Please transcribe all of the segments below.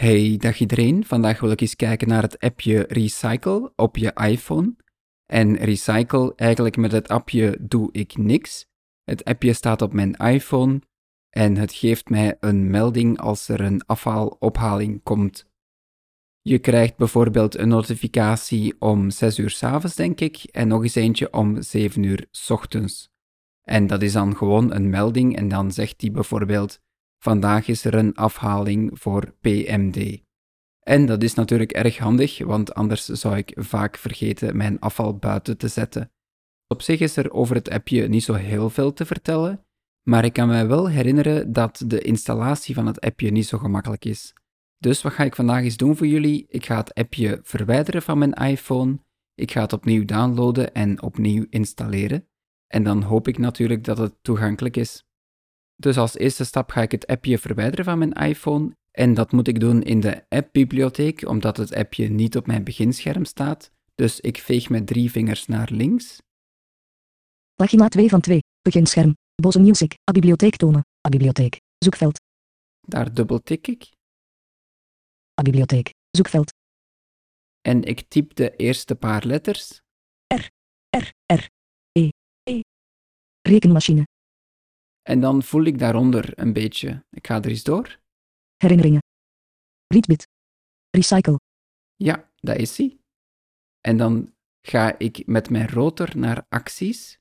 Hey, dag iedereen. Vandaag wil ik eens kijken naar het appje Recycle op je iPhone. En Recycle, eigenlijk met het appje doe ik niks. Het appje staat op mijn iPhone en het geeft mij een melding als er een afhaalophaling komt. Je krijgt bijvoorbeeld een notificatie om 6 uur s avonds, denk ik, en nog eens eentje om 7 uur s ochtends. En dat is dan gewoon een melding en dan zegt die bijvoorbeeld Vandaag is er een afhaling voor PMD. En dat is natuurlijk erg handig, want anders zou ik vaak vergeten mijn afval buiten te zetten. Op zich is er over het appje niet zo heel veel te vertellen, maar ik kan me wel herinneren dat de installatie van het appje niet zo gemakkelijk is. Dus wat ga ik vandaag eens doen voor jullie? Ik ga het appje verwijderen van mijn iPhone, ik ga het opnieuw downloaden en opnieuw installeren. En dan hoop ik natuurlijk dat het toegankelijk is. Dus als eerste stap ga ik het appje verwijderen van mijn iPhone. En dat moet ik doen in de appbibliotheek, omdat het appje niet op mijn beginscherm staat. Dus ik veeg met drie vingers naar links. Pagina 2 van 2. Beginscherm. Bose Music. A bibliotheek tonen. A bibliotheek. Zoekveld. Daar dubbeltik ik. A bibliotheek. Zoekveld. En ik typ de eerste paar letters. R. R. E. E. Rekenmachine. En dan voel ik daaronder een beetje. Ik ga er eens door. Herinneringen. Readbit. Recycle. Ja, dat is hij. En dan ga ik met mijn rotor naar acties.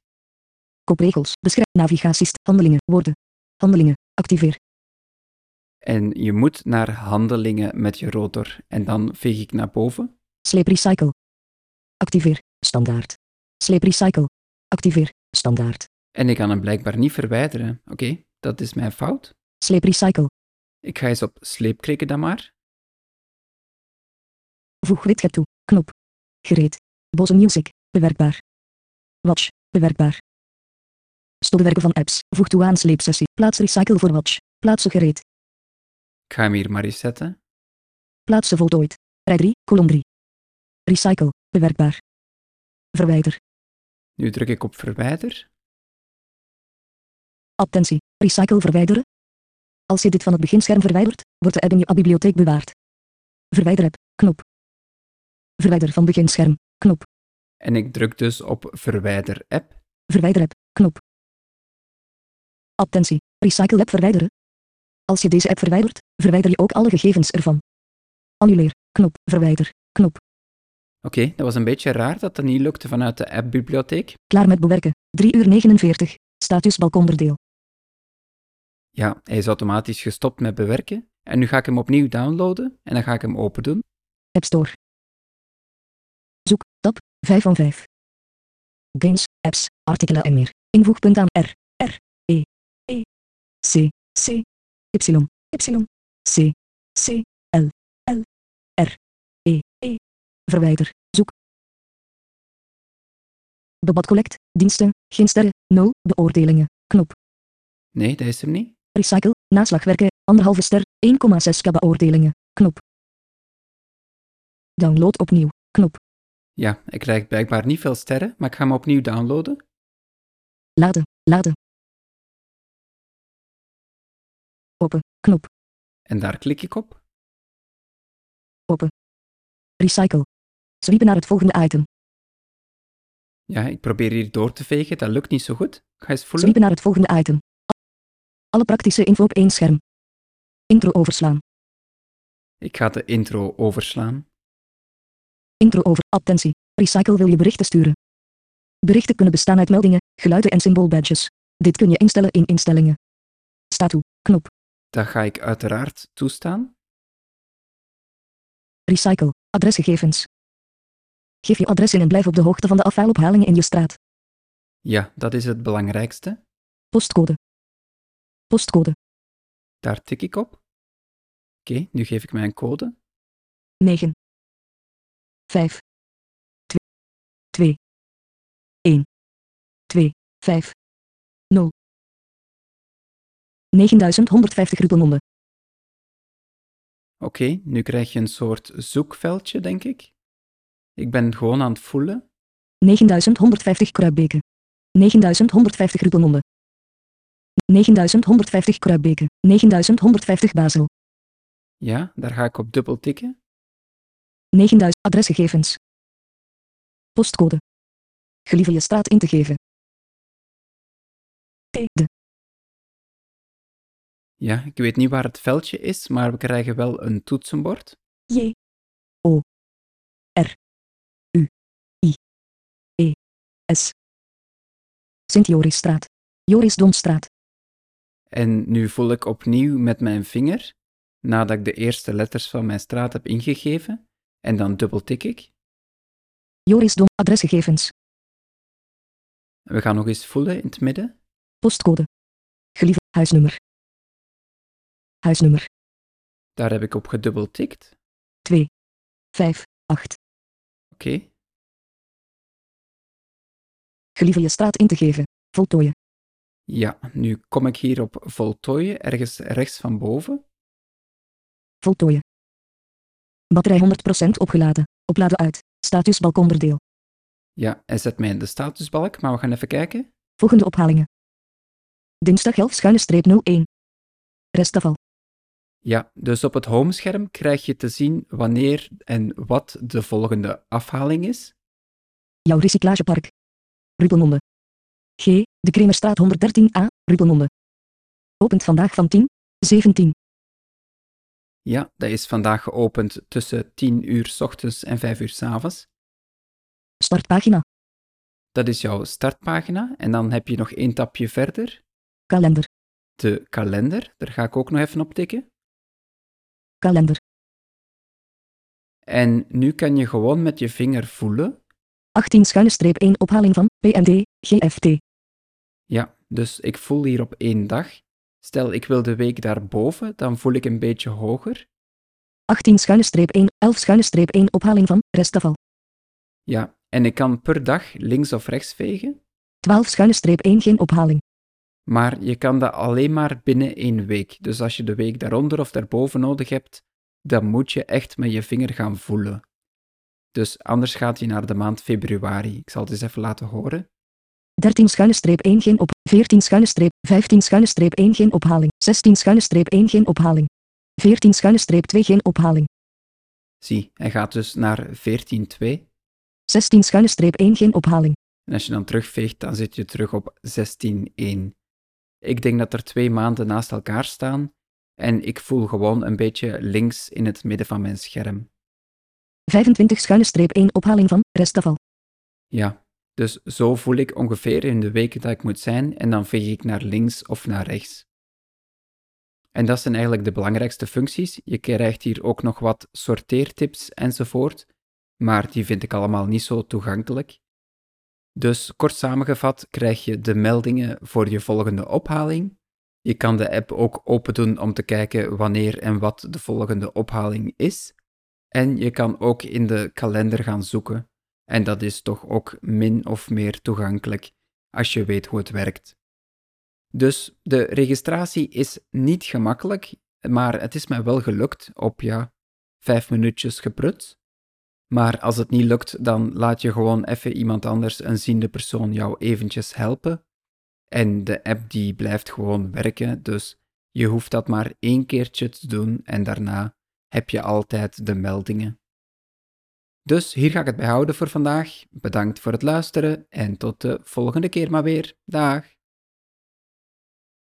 Kopregels. Beschrijf navigaties. Handelingen. Woorden. Handelingen. Activeer. En je moet naar handelingen met je rotor. En dan veeg ik naar boven. Sleep recycle. Activeer. Standaard. Sleep recycle. Activeer. Standaard. En ik kan hem blijkbaar niet verwijderen. Oké, dat is mijn fout. Sleep recycle. Ik ga eens op sleep klikken dan maar. Voeg widget toe. Knop. Gereed. Bose Music. Bewerkbaar. Watch. Bewerkbaar. Stopwerken van apps. Voeg toe aan sleepsessie. Plaats recycle voor watch. Plaatsen gereed. Ik ga hem hier maar eens zetten. Plaatsen voltooid. Rij 3, kolom 3. Recycle. Bewerkbaar. Verwijder. Nu druk ik op verwijder. Attentie. Recycle verwijderen. Als je dit van het beginscherm verwijdert, wordt de app in je bibliotheek bewaard. Verwijder app. Knop. Verwijder van beginscherm. Knop. En ik druk dus op verwijder app. Verwijder app. Knop. Attentie. Recycle app verwijderen. Als je deze app verwijdert, verwijder je ook alle gegevens ervan. Annuleer. Knop. Verwijder. Knop. Oké, dat was een beetje raar dat dat niet lukte vanuit de appbibliotheek. Klaar met bewerken. 3 uur 49. Status balkonderdeel. Ja, hij is automatisch gestopt met bewerken. En nu ga ik hem opnieuw downloaden en dan ga ik hem open doen. App Store. Zoek, tab, 5 van 5. Games, apps, artikelen en meer. Invoegpunt aan R, R, E, E, C, C, Y, Y, C, C, L, L, R, E, E. Verwijder, zoek. Debat collect, diensten, geen sterren, 0, beoordelingen, knop. Nee, dat is hem niet. Recycle, naslagwerken, anderhalve ster, 1,6k beoordelingen, knop. Download opnieuw, knop. Ja, ik krijg blijkbaar niet veel sterren, maar ik ga hem opnieuw downloaden. Laden, laden. Open, knop, En daar klik ik op. open. Recycle. Sweepen naar het volgende item. Ja, ik probeer hier door te vegen, dat lukt niet zo goed. Ik ga eens voelen. Sweepen naar het volgende item. Alle praktische info op één scherm. Intro overslaan. Ik ga de intro overslaan. Intro over. Attentie. Recycle wil je berichten sturen. Berichten kunnen bestaan uit meldingen, geluiden en symboolbadges. Dit kun je instellen in instellingen. Sta toe. Knop. Dat ga ik uiteraard toestaan. Recycle. Adresgegevens. Geef je adres in en blijf op de hoogte van de afhaalophalingen in je straat. Ja, dat is het belangrijkste. Postcode. Postcode. Daar tik ik op. Oké, nu geef ik mijn code. 9. 5. 2. 2. 1. 2. 5. 0. 9150 rupelnonden. Oké, nu krijg je een soort zoekveldje, denk ik. Ik ben gewoon aan het voelen. 9150 kruipbeken. 9150 rupelnonden. 9150 kruipbeken. 9150 Basel. Ja, daar ga ik op dubbel tikken. 9000 adresgegevens. Postcode. Gelieve je straat in te geven. De. Ja, ik weet niet waar het veldje is, maar we krijgen wel een toetsenbord. J. O. R. U. I. E. S. Sint-Jorisstraat. Jorisdomstraat. En nu voel ik opnieuw met mijn vinger, nadat ik de eerste letters van mijn straat heb ingegeven, en dan dubbel tik ik. Jorisdom adresgegevens. We gaan nog eens voelen in het midden. Postcode. Gelieve huisnummer. Huisnummer Daar heb ik op gedubbel tikt. 2. 5. 8. Oké, Gelieve je straat in te geven. Voltooien. Ja, nu kom ik hier op voltooien, ergens rechts van boven. Voltooien. Batterij 100% opgeladen. Opladen uit. Status balkonderdeel. Ja, hij zet mij in de statusbalk, maar we gaan even kijken. Volgende ophalingen. Dinsdag 11 schuine streep 01. Restafval. Ja, dus op het homescherm krijg je te zien wanneer en wat de volgende afhaling is. Jouw recyclagepark. Rupelmonde. G. De Kremerstraat 113a. Rupelmonde. Opent vandaag van 10. 17. Ja, dat is vandaag geopend tussen 10 uur 's ochtends en 5 uur 's avonds. Startpagina. Dat is jouw startpagina. En dan heb je nog één tapje verder, Kalender. de kalender. Daar ga ik ook nog even op tikken. Kalender. En nu kan je gewoon met je vinger voelen. 18 schuine streep 1 ophaling van PND. GFT. Ja, dus ik voel hier op één dag. Stel, ik wil de week daarboven, dan voel ik een beetje hoger. 18 schuine streep 1. 11 schuine streep 1 ophaling van restafval. Ja, en ik kan per dag links of rechts vegen. 12 schuine streep 1 geen ophaling. Maar je kan dat alleen maar binnen één week. Dus als je de week daaronder of daarboven nodig hebt, dan moet je echt met je vinger gaan voelen. Dus anders gaat je naar de maand februari. Ik zal het eens even laten horen. 13 schuine streep 1 geen op. 14 schuine streep 15 schuine streep 1 geen ophaling. 16 schuine streep 1 geen ophaling. 14 schuine streep 2 geen ophaling. Zie, hij gaat dus naar 14.2. 16 schuine streep 1 geen ophaling. En als je dan terugveegt, dan zit je terug op 16.1. Ik denk dat er twee maanden naast elkaar staan en ik voel gewoon een beetje links in het midden van mijn scherm. 25 schuine streep 1 ophaling van restafval. Ja, dus zo voel ik ongeveer in de weken dat ik moet zijn en dan veeg ik naar links of naar rechts. En dat zijn eigenlijk de belangrijkste functies. Je krijgt hier ook nog wat sorteertips enzovoort, maar die vind ik allemaal niet zo toegankelijk. Dus kort samengevat krijg je de meldingen voor je volgende ophaling. Je kan de app ook open doen om te kijken wanneer en wat de volgende ophaling is. En je kan ook in de kalender gaan zoeken. En dat is toch ook min of meer toegankelijk als je weet hoe het werkt. Dus de registratie is niet gemakkelijk, maar het is mij wel gelukt op ja, vijf minuutjes geprut. Maar als het niet lukt, dan laat je gewoon even iemand anders, een ziende persoon, jou eventjes helpen. En de app die blijft gewoon werken, dus je hoeft dat maar één keertje te doen en daarna heb je altijd de meldingen. Dus hier ga ik het bij houden voor vandaag. Bedankt voor het luisteren en tot de volgende keer maar weer. Dag!